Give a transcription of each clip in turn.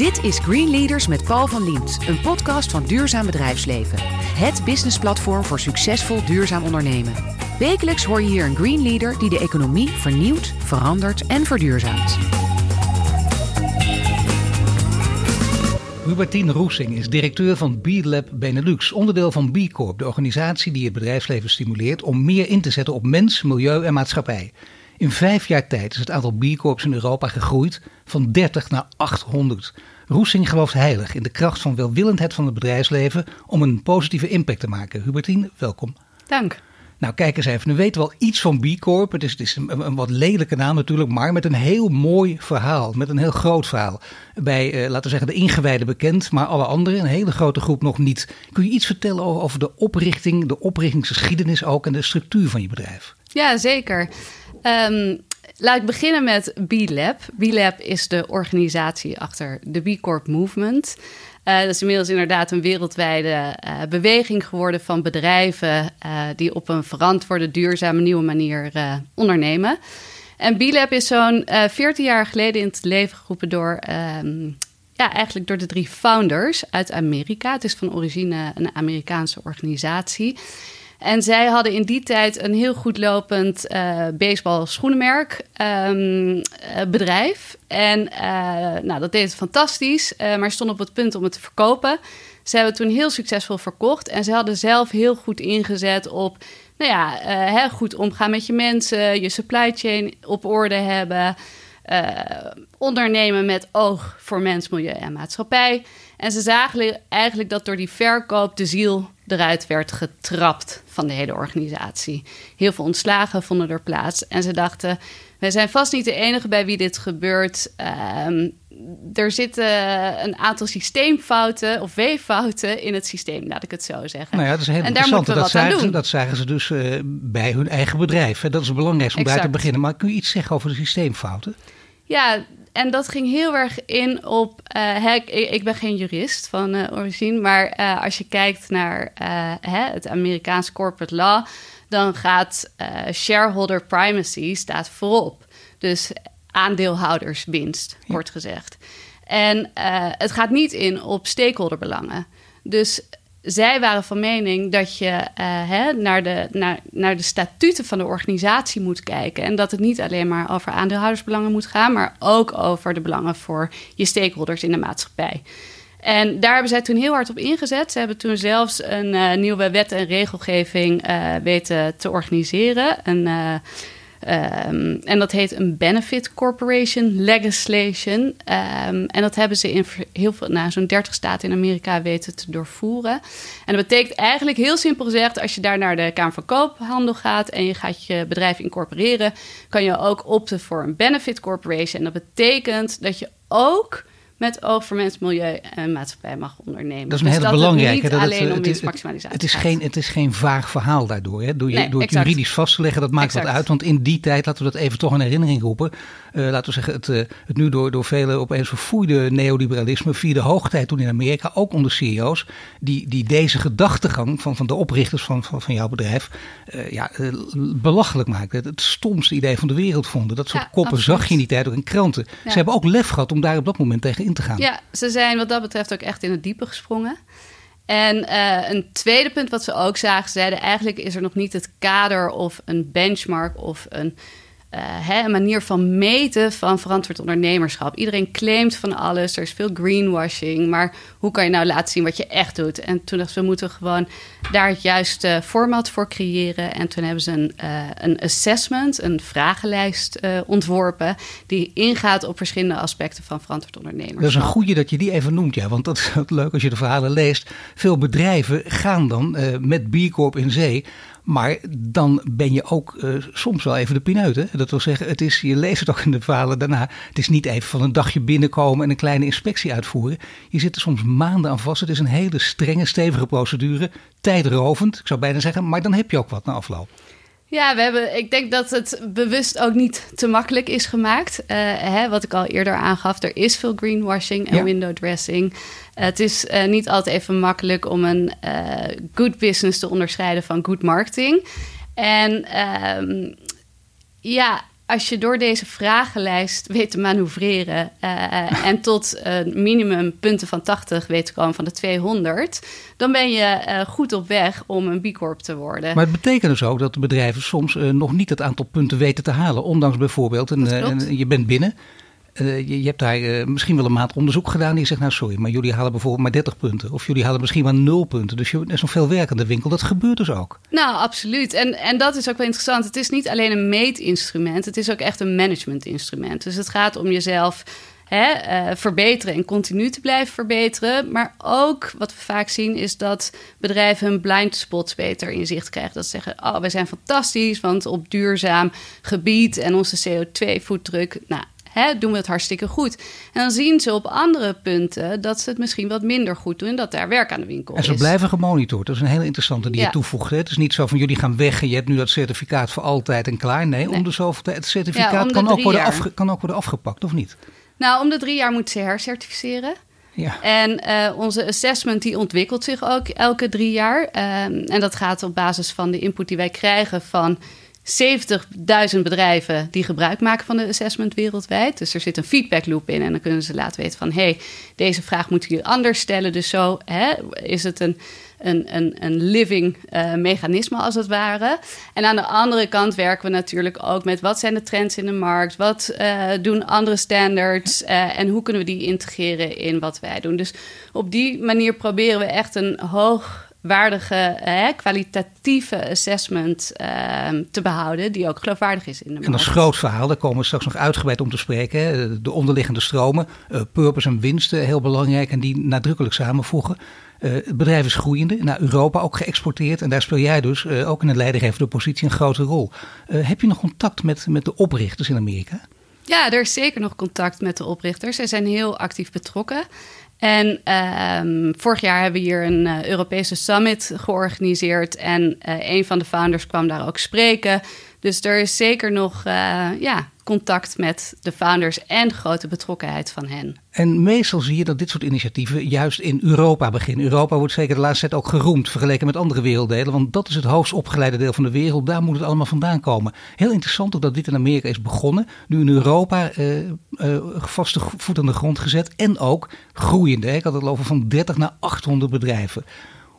Dit is Green Leaders met Paul van Liemt, een podcast van Duurzaam Bedrijfsleven. Het businessplatform voor succesvol duurzaam ondernemen. Wekelijks hoor je hier een Green Leader die de economie vernieuwt, verandert en verduurzaamt. Hubertine Roesing is directeur van B-Lab Benelux, onderdeel van B Corp, de organisatie die het bedrijfsleven stimuleert om meer in te zetten op mens, milieu en maatschappij. In vijf jaar tijd is het aantal B-Corps in Europa gegroeid van 30 naar 800. Roesing gelooft heilig in de kracht van welwillendheid van het bedrijfsleven om een positieve impact te maken. Hubertine, welkom. Dank. Nou, kijk eens even. We weten wel iets van B Corp. Het is, het is een, een, wat lelijke naam natuurlijk, maar met een heel mooi verhaal. Met een heel groot verhaal. Bij, eh, laten we zeggen, de ingewijden bekend, maar alle anderen, een hele grote groep nog niet. Kun je iets vertellen over, over de oprichting, de oprichtingsgeschiedenis ook en de structuur van je bedrijf? Ja, zeker. Um, laat ik beginnen met B-Lab. B-Lab is de organisatie achter de B Corp Movement. Uh, dat is inmiddels inderdaad een wereldwijde uh, beweging geworden van bedrijven uh, die op een verantwoorde, duurzame, nieuwe manier ondernemen. En B-Lab is zo'n 14 jaar geleden in het leven geroepen door, um, ja, eigenlijk door de drie founders uit Amerika. Het is van origine een Amerikaanse organisatie. En zij hadden in die tijd een heel goed lopend uh, baseball schoenenmerk um, bedrijf. En uh, nou, dat deed het fantastisch, maar stond op het punt om het te verkopen. Ze hebben het toen heel succesvol verkocht. En ze hadden zelf heel goed ingezet op nou ja, hè, goed omgaan met je mensen, je supply chain op orde hebben. ondernemen met oog voor mens, milieu en maatschappij. En ze zagen eigenlijk dat door die verkoop de ziel eruit werd getrapt van de hele organisatie. Heel veel ontslagen vonden er plaats. En ze dachten, wij zijn vast niet de enige bij wie dit gebeurt. Um, er zitten een aantal systeemfouten of weeffouten in het systeem, laat ik het zo zeggen. Nou ja, dat is heel en interessant. dat, zagen ze, dat zagen ze dus uh, bij hun eigen bedrijf. Dat is het belangrijkste om exact. daar te beginnen. Maar kun je iets zeggen over de systeemfouten? Ja, en dat ging heel erg in op. Uh, ik, ik, ben geen jurist van uh, origine, maar uh, als je kijkt naar hè, het Amerikaanse corporate law, dan gaat shareholder primacy staat voorop. Dus aandeelhouderswinst, wordt gezegd. En het gaat niet in op stakeholderbelangen. Dus zij waren van mening dat je uh, hè, naar, de, naar, naar de statuten van de organisatie moet kijken. En dat het niet alleen maar over aandeelhoudersbelangen moet gaan, maar ook over de belangen voor je stakeholders in de maatschappij. En daar hebben zij toen heel hard op ingezet. Ze hebben toen zelfs een uh, nieuwe wet en regelgeving uh, weten te organiseren. Um, en dat heet een Benefit Corporation Legislation. Um, en dat hebben ze in heel veel, nou, zo'n 30 staten in Amerika weten te doorvoeren. En dat betekent eigenlijk heel simpel gezegd: als je daar naar de Kamer van Koophandel gaat en je gaat je bedrijf incorporeren, kan je ook opten voor een Benefit Corporation. En dat betekent dat je ook met oog voor mens, milieu en maatschappij mag ondernemen. Dat is een dus hele belangrijke. Het niet alleen het, om winstmaximalisatie het, is geen, het is geen vaag verhaal daardoor. Hè? Door, je, nee, door het juridisch vast te leggen, dat maakt exact. wat uit. Want in die tijd, laten we dat even toch in herinnering roepen. Uh, laten we zeggen, het, uh, het nu door, door vele opeens verfoeide neoliberalisme via de hoogtijd toen in Amerika, ook onder CEO's, die, die deze gedachtegang van, van de oprichters van, van, van jouw bedrijf uh, ja, belachelijk maakten. Het stomste idee van de wereld vonden. Dat soort ja, koppen absoluut. zag je in die tijd ook in kranten. Ja. Ze hebben ook lef gehad om daar op dat moment tegen te gaan. Ja, ze zijn wat dat betreft ook echt in het diepe gesprongen. En uh, een tweede punt wat ze ook zagen, zeiden eigenlijk is er nog niet het kader of een benchmark of een uh, hè, een manier van meten van verantwoord ondernemerschap. Iedereen claimt van alles, er is veel greenwashing, maar hoe kan je nou laten zien wat je echt doet? En toen dachten we moeten gewoon daar het juiste format voor creëren. En toen hebben ze een, uh, een assessment, een vragenlijst uh, ontworpen, die ingaat op verschillende aspecten van verantwoord ondernemerschap. Dat is een goede dat je die even noemt, ja, want dat is leuk als je de verhalen leest. Veel bedrijven gaan dan met B Corp in zee maar dan ben je ook uh, soms wel even de pineut. Hè? Dat wil zeggen, het is, je leest het ook in de verhalen daarna. Het is niet even van een dagje binnenkomen en een kleine inspectie uitvoeren. Je zit er soms maanden aan vast. Het is een hele strenge, stevige procedure. Tijdrovend, ik zou bijna zeggen. Maar dan heb je ook wat na afloop. Ja, we hebben, ik denk dat het bewust ook niet te makkelijk is gemaakt. Uh, hè, wat ik al eerder aangaf, er is veel greenwashing en ja. window dressing. Het is uh, niet altijd even makkelijk om een good business te onderscheiden van good marketing. En um, ja, als je door deze vragenlijst weet te manoeuvreren uh, en tot een minimum punten van 80 weet te komen van de 200, dan ben je uh, goed op weg om een B Corp te worden. Maar het betekent dus ook dat de bedrijven soms nog niet het aantal punten weten te halen, ondanks bijvoorbeeld een, een je bent binnen uh, je, je, hebt daar uh, misschien wel een maand onderzoek gedaan. Die zegt, nou sorry, maar jullie halen bijvoorbeeld maar 30 punten. Of jullie halen misschien maar 0 punten. Dus je, er is nog veel werk aan de winkel. Dat gebeurt dus ook. Nou, absoluut. En, en dat is ook wel interessant. Het is niet alleen een meetinstrument. Het is ook echt een managementinstrument. Dus het gaat om jezelf hè, uh, verbeteren en continu te blijven verbeteren. Maar ook wat we vaak zien is dat bedrijven hun blind spots beter in zicht krijgen. Dat ze zeggen, oh, wij zijn fantastisch, want op duurzaam gebied en onze CO2-voetdruk... Nou, hè, doen we het hartstikke goed. En dan zien ze op andere punten dat ze het misschien wat minder goed doen en dat daar werk aan de winkel is. En ze blijven gemonitord. Dat is een hele interessante die je toevoegt. Het is niet zo van jullie gaan weg en je hebt nu dat certificaat voor altijd en klaar. Nee, om de zoveel tijd. Het certificaat kan, ook worden afge, kan ook worden afgepakt, of niet? Nou, om de drie jaar moet ze hercertificeren. Ja. En uh, onze assessment die ontwikkelt zich ook elke drie jaar. Uh, en dat gaat op basis van de input die wij krijgen van 70.000 bedrijven die gebruik maken van de assessment wereldwijd. Dus er zit een feedback loop in en dan kunnen ze laten weten van... hé, hey, deze vraag moeten jullie anders stellen. Dus zo hè, is het een, een, een, een living uh, mechanisme als het ware. En aan de andere kant werken we natuurlijk ook met... wat zijn de trends in de markt? Wat uh, doen andere standards? Uh, en hoe kunnen we die integreren in wat wij doen? Dus op die manier proberen we echt een hoog waardige, hè, kwalitatieve assessment ehm, te behouden, die ook geloofwaardig is in de markt. En dat is groot verhaal, daar komen we straks nog uitgebreid om te spreken. De onderliggende stromen, uh, purpose en winsten, heel belangrijk en die nadrukkelijk samenvoegen. Uh, het bedrijf is groeiende, naar Europa ook geëxporteerd. En daar speel jij dus ook in een leidinggevende positie een grote rol. heb je nog contact met, met de oprichters in Amerika? Ja, er is zeker nog contact met de oprichters. Zij zijn heel actief betrokken. En uh, vorig jaar hebben we hier een uh, Europese summit georganiseerd. En uh, een van de founders kwam daar ook spreken. Dus er is zeker nog uh, ja, contact met de founders en grote betrokkenheid van hen. En meestal zie je dat dit soort initiatieven juist in Europa beginnen. Europa wordt zeker de laatste tijd ook geroemd vergeleken met andere werelddelen. Want dat is het hoogst opgeleide deel van de wereld. Daar moet het allemaal vandaan komen. Heel interessant ook dat dit in Amerika is begonnen. Nu in Europa uh, uh, vaste voet aan de grond gezet. En ook groeiende. Ik had het over van 30 naar 800 bedrijven.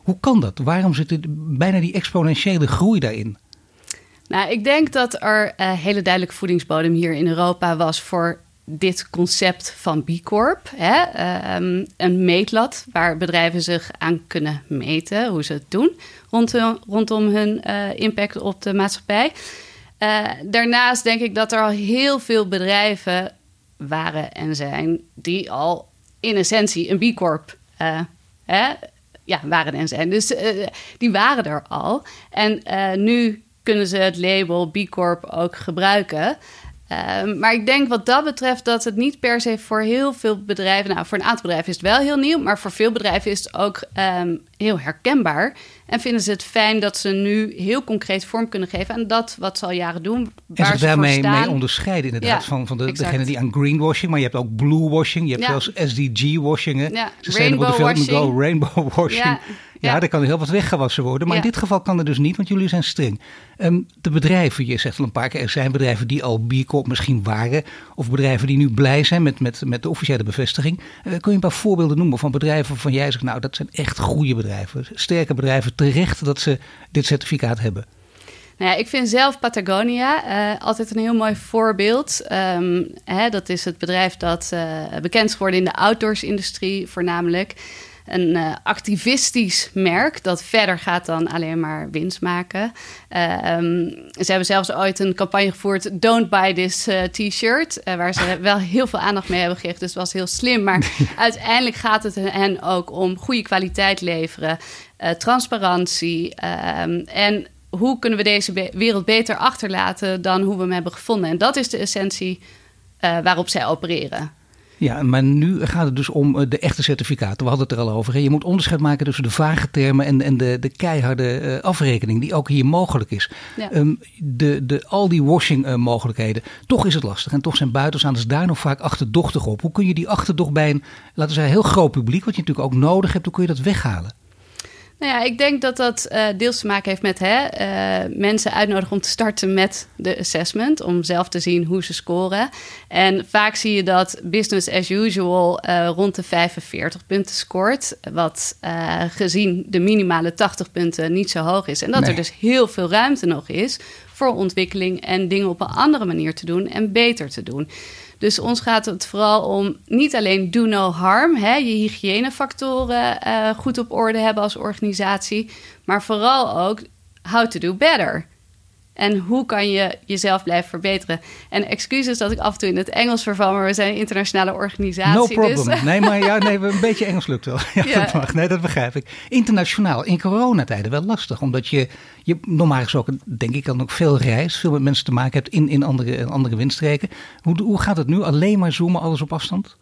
Hoe kan dat? Waarom zit bijna die exponentiële groei daarin? Nou, ik denk dat er uh, hele duidelijke voedingsbodem hier in Europa was voor dit concept van B Corp. Hè? Um, een meetlat waar bedrijven zich aan kunnen meten hoe ze het doen rondom, rondom hun uh, impact op de maatschappij. Daarnaast denk ik dat er al heel veel bedrijven waren en zijn die al in essentie een B Corp hè, ja, waren en zijn. Dus die waren er al. En nu kunnen ze het label B Corp ook gebruiken. Um, maar ik denk wat dat betreft dat het niet per se voor heel veel bedrijven, nou voor een aantal bedrijven is het wel heel nieuw, maar voor veel bedrijven is het ook um, heel herkenbaar. En vinden ze het fijn dat ze nu heel concreet vorm kunnen geven aan dat wat ze al jaren doen. Waar en zich daarmee mee onderscheiden inderdaad van, van de, degene die aan greenwashing, maar je hebt ook bluewashing, je hebt ja. zelfs SDG-washingen. Ja. Rainbow washing. Go, rainbow washing. Ja. Ja, er kan heel wat weggewassen worden. Maar in dit geval kan er dus niet, want jullie zijn streng. Um, de bedrijven, je zegt al een paar keer, er zijn bedrijven die al B Corp misschien waren. Of bedrijven die nu blij zijn met, met, met de officiële bevestiging. Uh, kun je een paar voorbeelden noemen van bedrijven waarvan jij zegt, nou dat zijn echt goede bedrijven. Sterke bedrijven, terecht dat ze dit certificaat hebben. Nou ja, ik vind zelf Patagonia uh, altijd een heel mooi voorbeeld. Um, hè, dat is het bedrijf dat uh, bekend is geworden in de outdoorsindustrie voornamelijk een uh, activistisch merk dat verder gaat dan alleen maar winst maken. Uh, um, ze hebben zelfs ooit een campagne gevoerd, Don't Buy This uh, T-shirt, waar ze wel heel veel aandacht mee hebben gericht. Dus het was heel slim, maar uiteindelijk gaat het hen ook om goede kwaliteit leveren, transparantie um, en hoe kunnen we deze be wereld beter achterlaten dan hoe we hem hebben gevonden. En dat is de essentie waarop zij opereren. Ja, maar nu gaat het dus om eh, de echte certificaten. We hadden het er al over. Je moet onderscheid maken tussen de vage termen en, en de, de keiharde uh, afrekening die ook hier mogelijk is. Ja. Um, de, de, al die washing uh, mogelijkheden, toch is het lastig. En toch zijn buitenstaanders daar nog vaak achterdochtig op. Hoe kun je die achterdocht bij een, laten we zeggen, heel groot publiek, wat je natuurlijk ook nodig hebt, hoe kun je dat weghalen? Nou ja, ik denk dat dat uh, deels te maken heeft met hè, uh, mensen uitnodigen om te starten met de assessment. Om zelf te zien hoe ze scoren. En vaak zie je dat business as usual uh, rond de 45 punten scoort. Wat gezien de minimale 80 punten niet zo hoog is. En dat nee. er dus heel veel ruimte nog is voor ontwikkeling en dingen op een andere manier te doen en beter te doen. Dus ons gaat het vooral om niet alleen do no harm, hè, je hygiënefactoren uh, goed op orde hebben als organisatie, maar vooral ook how to do better. En hoe kan je jezelf blijven verbeteren? En excuses dat ik af en toe in het Engels verval, maar we zijn een internationale organisatie. No problem. Dus. Nee, maar ja, nee, een beetje Engels lukt wel. Ja, Dat mag. Nee, dat begrijp ik. Internationaal, in coronatijden wel lastig. Omdat je, je normaal gesproken, denk ik, dan ook veel reist. Veel met mensen te maken hebt in, in andere, andere windstreken. Hoe, hoe gaat het nu? Alleen maar zoomen, alles op afstand?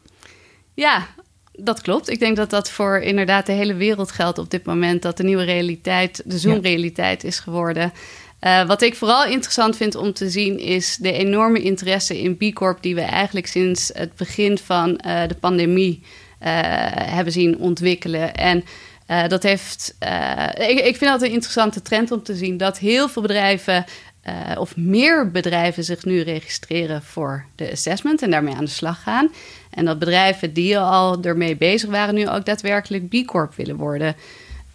Ja, dat klopt. Ik denk dat dat voor inderdaad de hele wereld geldt op dit moment. Dat de nieuwe realiteit, de Zoom-realiteit is geworden. Uh, wat ik vooral interessant vind om te zien is de enorme interesse in B Corp die we eigenlijk sinds het begin van uh, de pandemie uh, hebben zien ontwikkelen. En dat heeft, ik, ik, vind dat een interessante trend om te zien dat heel veel bedrijven of meer bedrijven zich nu registreren voor de assessment en daarmee aan de slag gaan. En dat bedrijven die al ermee bezig waren, nu ook daadwerkelijk B Corp willen worden.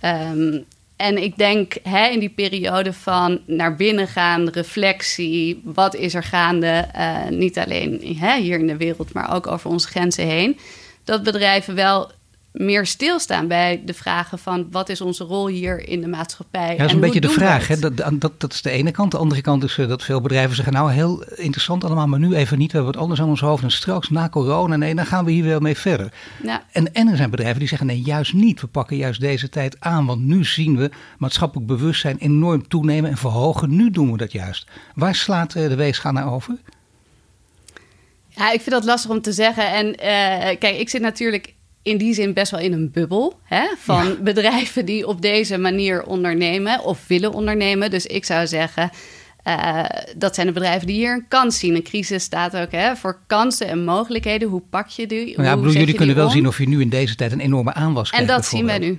Um, en ik denk hè, in die periode van naar binnen gaan, reflectie, wat is er gaande, uh, niet alleen hè, hier in de wereld, maar ook over onze grenzen heen, dat bedrijven wel meer stilstaan bij de vragen van wat is onze rol hier in de maatschappij. Ja, dat is een beetje de vraag. Hè? Dat, dat, dat is de ene kant. De andere kant is eh, dat veel bedrijven zeggen, nou heel interessant allemaal, maar nu even niet. We hebben wat anders aan ons hoofd. En straks na corona, nee, dan gaan we hier wel mee verder. Ja. En, en er zijn bedrijven die zeggen, nee, juist niet. We pakken juist deze tijd aan, want nu zien we maatschappelijk bewustzijn enorm toenemen en verhogen. Nu doen we dat juist. Waar slaat eh, de weegschaal naar over? Ja, ik vind dat lastig om te zeggen. En uh, kijk, ik zit natuurlijk in die zin best wel in een bubbel hè, van bedrijven die op deze manier ondernemen of willen ondernemen. Dus ik zou zeggen, uh, dat zijn de bedrijven die hier een kans zien. Een crisis staat ook hè, voor kansen en mogelijkheden. Hoe pak je die? Nou ja, bedoel, jullie kunnen wel zien of je nu in deze tijd een enorme aanwas krijgt. En dat zien wij nu.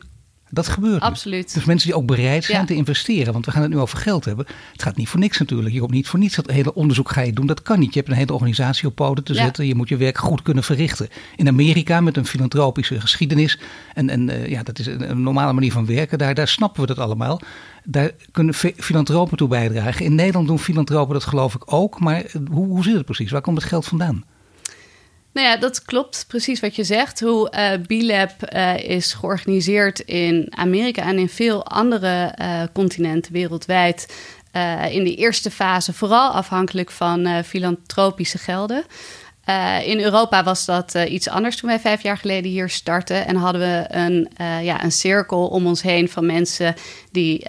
Dat gebeurt. Absoluut. Dus mensen die ook bereid zijn te investeren. Want we gaan het nu over geld hebben. Het gaat niet voor niks natuurlijk. Je komt niet voor niets dat hele onderzoek ga je doen. Dat kan niet. Je hebt een hele organisatie op poten te zetten. Je moet je werk goed kunnen verrichten. In Amerika met een filantropische geschiedenis. En, en uh, ja, dat is een, normale manier van werken. Daar, daar snappen we dat allemaal. Daar kunnen filantropen toe bijdragen. In Nederland doen filantropen dat geloof ik ook. Maar hoe, hoe zit het precies? Waar komt het geld vandaan? Nou ja, dat klopt precies wat je zegt. Hoe uh, B-Lab uh, is georganiseerd in Amerika en in veel andere uh, continenten wereldwijd. in de eerste fase vooral afhankelijk van filantropische gelden. in Europa was dat iets anders toen wij vijf jaar geleden hier startten. En hadden we een, ja, een cirkel om ons heen van mensen die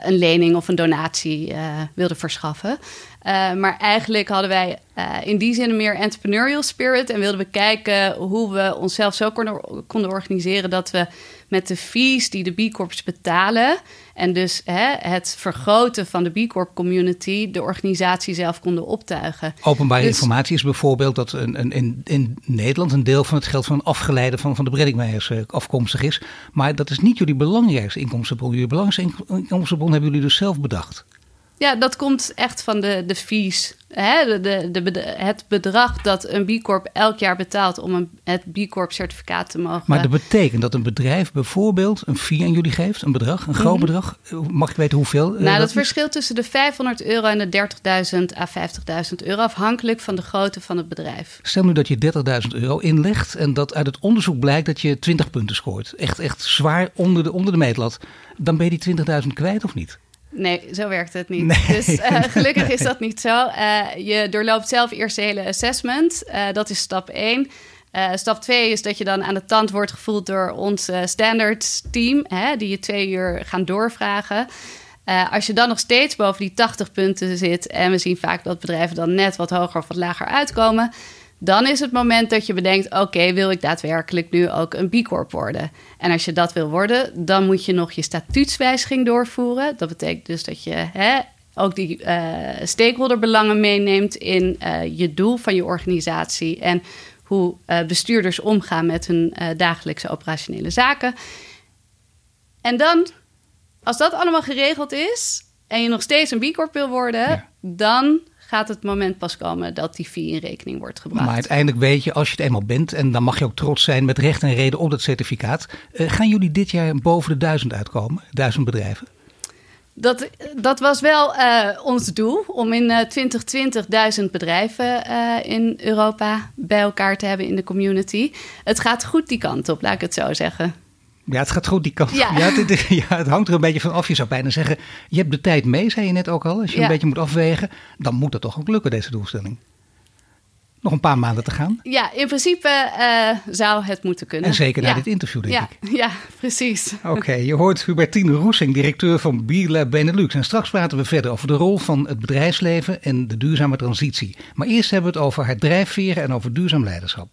een lening of een donatie wilden verschaffen. Uh, maar eigenlijk hadden wij uh, in die zin een meer entrepreneurial spirit. En wilden we kijken hoe we onszelf zo konden, konden organiseren dat we met de fees die de B Corps betalen. En dus hè, het vergroten van de B Corp community, de organisatie zelf konden optuigen. Openbare dus, informatie is bijvoorbeeld dat een, een, in, in Nederland een deel van het geld van afgeleide van, van de Breddingmeijers uh, afkomstig is. Maar dat is niet jullie belangrijkste inkomstenbron. Jullie belangrijkste inkomstenbron hebben jullie dus zelf bedacht. Ja, dat komt echt van de, de fees. Hè? De, de, de, het bedrag dat een B Corp elk jaar betaalt om een, het B Corp certificaat te mogen. Maar dat betekent dat een bedrijf bijvoorbeeld een fee aan jullie geeft, een bedrag, een groot mhm. bedrag. Mag ik weten hoeveel? Eh, nou, dat, verschilt tussen de 500 euro en de 30.000 à 50.000 euro, afhankelijk van de grootte van het bedrijf. Stel nu dat je 30.000 euro inlegt en dat uit het onderzoek blijkt dat je 20 punten scoort. Echt, echt zwaar onder de, onder de meetlat. Dan ben je die 20.000 kwijt of niet? Nee, zo werkt het niet. Dus uh, gelukkig is dat niet zo. Uh, je doorloopt zelf eerst de hele assessment. Uh, dat is stap 1. stap 2 is dat je dan aan de tand wordt gevoeld door ons standards team, hè, die je twee uur gaan doorvragen. als je dan nog steeds boven die 80 punten zit, en we zien vaak dat bedrijven dan net wat hoger of wat lager uitkomen, dan is het moment dat je bedenkt: oké, wil ik daadwerkelijk nu ook een B Corp worden? En als je dat wil worden, dan moet je nog je statuutswijziging doorvoeren. Dat betekent dus dat je hè, ook die uh, stakeholderbelangen meeneemt in uh, je doel van je organisatie en hoe uh, bestuurders omgaan met hun dagelijkse operationele zaken. En dan als dat allemaal geregeld is en je nog steeds een B Corp wil worden, dan gaat het moment pas komen dat die fee in rekening wordt gebracht. Maar uiteindelijk weet je, als je het eenmaal bent, en dan mag je ook trots zijn met recht en reden op dat certificaat. Uh, gaan jullie dit jaar boven de duizend uitkomen? Duizend bedrijven? Dat, dat was wel uh, ons doel, om in uh, 2020 duizend bedrijven uh, in Europa bij elkaar te hebben in de community. Het gaat goed die kant op, laat ik het zo zeggen. Ja, het gaat goed die kant. Ja. Ja, het, ja, het hangt er een beetje van af. Je zou bijna zeggen, je hebt de tijd mee, zei je net ook al. Als je een beetje moet afwegen, dan moet dat toch ook lukken, deze doelstelling. Nog een paar maanden te gaan. Ja, in principe uh, zou het moeten kunnen. En zeker na dit interview, denk ja. ik. Ja, precies. Oké, je hoort Hubertine Roesing, directeur van Bierlab Benelux. En straks praten we verder over de rol van het bedrijfsleven en de duurzame transitie. Maar eerst hebben we het over het drijfveren en over duurzaam leiderschap.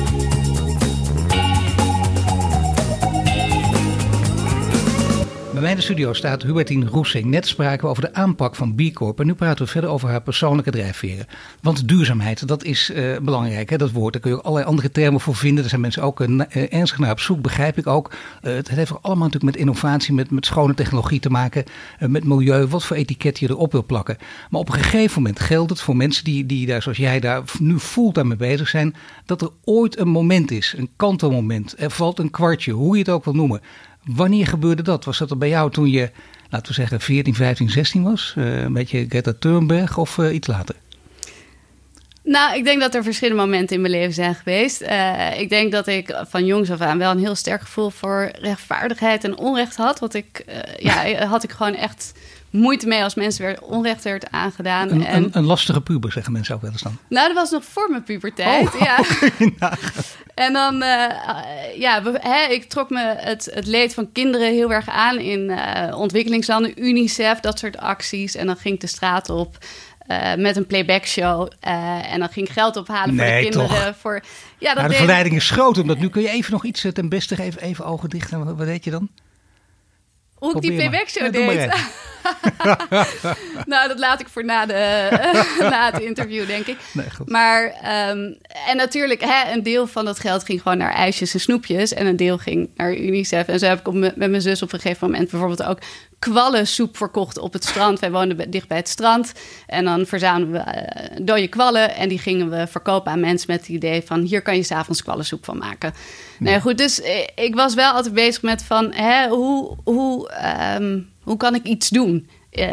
Bij in de studio staat Hubertine Roesing. Net spraken we over de aanpak van B Corp. En nu praten we verder over haar persoonlijke drijfveren. Want duurzaamheid, dat is uh, belangrijk, hè, dat woord. Daar kun je ook allerlei andere termen voor vinden. Daar zijn mensen ook uh, ernstig naar op zoek, begrijp ik ook. Het heeft allemaal natuurlijk met innovatie, met, met schone technologie te maken. met milieu, wat voor etiket je erop wil plakken. Maar op een gegeven moment geldt het voor mensen die, die daar, zoals jij daar nu fulltime mee bezig zijn. Dat er ooit een moment is, een kantelmoment. Er valt een kwartje, hoe je het ook wil noemen Wanneer gebeurde dat? Was dat bij jou toen je, laten we zeggen, 14, 15, 16 was? Uh, een beetje Greta Thunberg of uh, iets later? Nou, ik denk dat er verschillende momenten in mijn leven zijn geweest. Uh, ik denk dat ik van jongs af aan wel een heel sterk gevoel voor rechtvaardigheid en onrecht had. Wat ik, ja, had ik gewoon echt moeite mee als mensen weer onrecht werd aangedaan. Een, en... een, een, lastige puber, zeggen mensen ook wel eens dan. Nou, dat was nog voor mijn puberteit. Oh, ja. en dan, uh, ja, hè, ik trok me het, het leed van kinderen heel erg aan in uh, ontwikkelingslanden, UNICEF, dat soort acties. En dan ging ik de straat op. Uh, met een playback show. Uh, en dan ging geld ophalen nee, voor de kinderen. Toch. Voor, ja, dat nou, de verleiding is groot. Omdat nu kun je even nog iets ten beste even, even ogen dicht. Wat, wat deed je dan? Hoe ik die playback show ja, deed. nou, dat laat ik voor na, de, na het interview, denk ik. Nee, maar, um, en natuurlijk, hè, een deel van dat geld ging gewoon naar ijsjes en snoepjes. En een deel ging naar UNICEF. En zo heb ik met mijn zus op een gegeven moment bijvoorbeeld ook kwallensoep verkocht op het strand. Wij woonden dicht bij het strand. En dan verzamelden we uh, dode kwallen. En die gingen we verkopen aan mensen met het idee van... hier kan je s'avonds kwallensoep van maken. Nee. Nou goed, dus eh, ik was wel altijd bezig met van... Hè, hoe, hoe, um, hoe kan ik iets doen? Uh,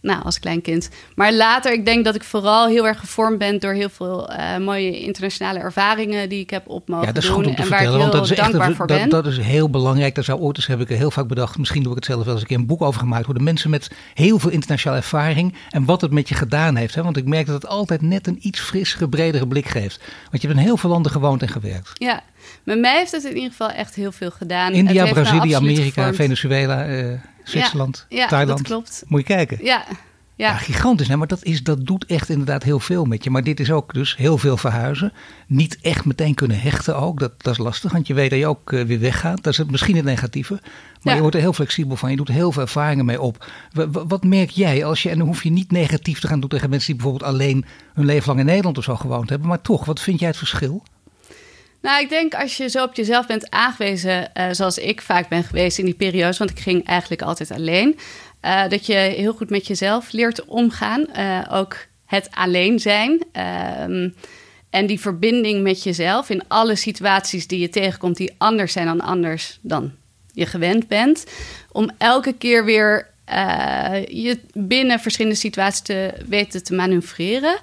nou, als klein kind. Maar later, ik denk dat ik vooral heel erg gevormd ben door heel veel uh, mooie internationale ervaringen die ik heb op mogen ja, dat is doen. Goed om te en waar ik heel dat is dankbaar echt, voor dat, ben. Dat is heel belangrijk. Daar zou ooit eens, heb ik heel vaak bedacht, misschien doe ik het zelf wel eens een keer een boek over gemaakt worden. Mensen met heel veel internationale ervaring en wat het met je gedaan heeft. Hè? Want ik merk dat het altijd net een iets frissere, bredere blik geeft. Want je hebt in heel veel landen gewoond en gewerkt. Ja, met mij heeft het in ieder geval echt heel veel gedaan. India, Brazilië, Amerika. Venezuela, uh, Zwitserland, ja, ja, Thailand. dat klopt. Moet je kijken. Ja, ja. ja, gigantisch. Hè? Maar dat, is, dat doet echt inderdaad heel veel met je. Maar dit is ook dus heel veel verhuizen. Niet echt meteen kunnen hechten ook. Dat, dat is lastig, want je weet dat je ook uh, weer weggaat. Dat is het, misschien het negatieve. Maar je wordt er heel flexibel van. Je doet heel veel ervaringen mee op. Wat, wat merk jij als je, en dan hoef je niet negatief te gaan doen tegen mensen die bijvoorbeeld alleen hun leven lang in Nederland of zo gewoond hebben. Maar toch, wat vind jij het verschil? Nou, ik denk als je zo op jezelf bent aangewezen, uh, zoals ik vaak ben geweest in die periodes, want ik ging eigenlijk altijd alleen, uh, dat je heel goed met jezelf leert omgaan. Uh, ook het alleen zijn. Um, en die verbinding met jezelf in alle situaties die je tegenkomt, die anders zijn dan anders dan je gewend bent. Om elke keer weer je binnen verschillende situaties te weten te manoeuvreren.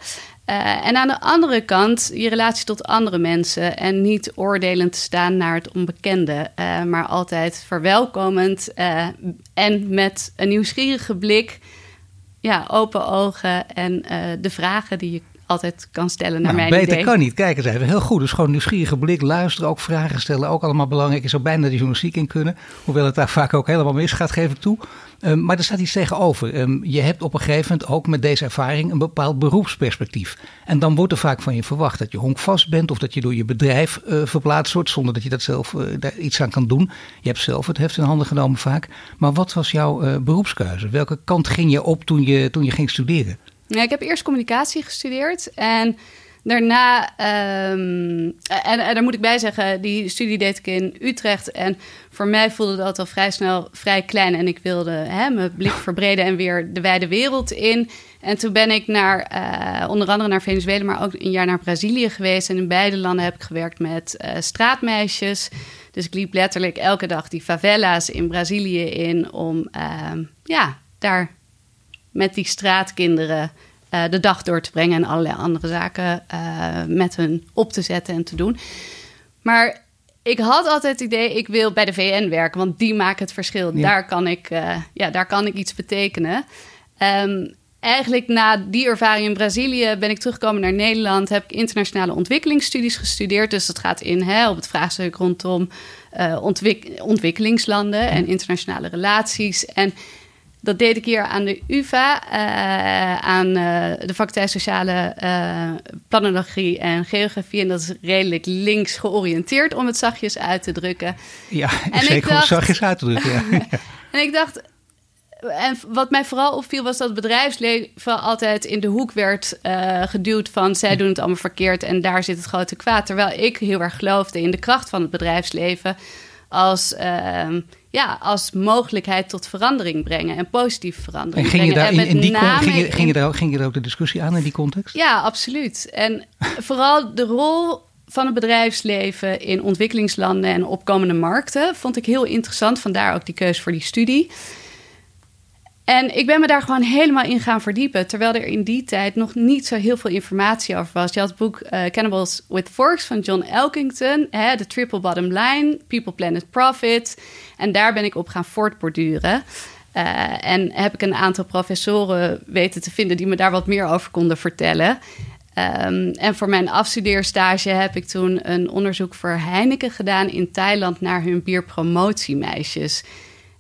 Uh, en aan de andere kant je relatie tot andere mensen en niet oordelend staan naar het onbekende, uh, maar altijd verwelkomend uh, en met een nieuwsgierige blik, ja, open ogen en de vragen die je altijd kan stellen naar nou, mijn beter idee. kan niet. Kijk eens even, heel goed. Dus gewoon nieuwsgierige blik, luisteren, ook vragen stellen, ook allemaal belangrijk. Je zou bijna de journalistiek in kunnen, hoewel het daar vaak ook helemaal misgaat, geef ik toe. Um, maar er staat iets tegenover. Um, je hebt op een gegeven moment ook met deze ervaring een bepaald beroepsperspectief. En dan wordt er vaak van je verwacht dat je honkvast bent of dat je door je bedrijf uh, verplaatst wordt zonder dat je dat zelf uh, daar iets aan kan doen. Je hebt zelf het heft in handen genomen vaak. Maar wat was jouw uh, beroepskeuze? Welke kant ging je op toen je, toen je ging studeren? Ja, ik heb eerst communicatie gestudeerd en daarna, ehm, en, daar moet ik bij zeggen, die studie deed ik in Utrecht. En voor mij voelde dat al vrij snel vrij klein. En ik wilde hè, mijn blik verbreden en weer de wijde wereld in. En toen ben ik naar, eh, onder andere naar Venezuela, maar ook een jaar naar Brazilië geweest. En in beide landen heb ik gewerkt met uh, straatmeisjes. Dus ik liep letterlijk elke dag die favela's in Brazilië in om ehm, ja, daar met die straatkinderen uh, de dag door te brengen en allerlei andere zaken met hun op te zetten en te doen. Maar ik had altijd het idee, ik wil bij de VN werken, want die maken het verschil. Daar, kan ik, ja, daar kan ik iets betekenen. Um, eigenlijk na die ervaring in Brazilië ben ik teruggekomen naar Nederland. Heb ik internationale ontwikkelingsstudies gestudeerd. Dus dat gaat in hè, op het vraagstuk rondom uh, ontwikkelingslanden en internationale relaties. En dat deed ik hier aan de UVA, uh, aan uh, de faculteit Sociale Planologie en Geografie. En dat is redelijk links georiënteerd, om het zachtjes uit te drukken. Ja, en zeker om het zachtjes uit te drukken. Ja. en ik dacht, en wat mij vooral opviel was dat het bedrijfsleven altijd in de hoek werd uh, geduwd van zij doen het allemaal verkeerd en daar zit het grote kwaad. Terwijl ik heel erg geloofde in de kracht van het bedrijfsleven als, uh, ja, als mogelijkheid tot verandering brengen en positieve verandering en ging je Daar in, in die ging, je, ging, je daar, ging je daar ook de discussie aan in die context? Ja, absoluut. En vooral de rol van het bedrijfsleven in ontwikkelingslanden en opkomende markten vond ik heel interessant. Vandaar ook die keuze voor die studie. En ik ben me daar gewoon helemaal in gaan verdiepen. Terwijl er in die tijd nog niet zo heel veel informatie over was. Je had het boek uh, Cannibals with Forks van John Elkington. De Triple Bottom Line, People, Planet, Profit. En daar ben ik op gaan voortborduren. Uh, en heb ik een aantal professoren weten te vinden die me daar wat meer over konden vertellen. Um, en voor mijn afstudeerstage heb ik toen een onderzoek voor Heineken gedaan in Thailand naar hun bierpromotiemeisjes.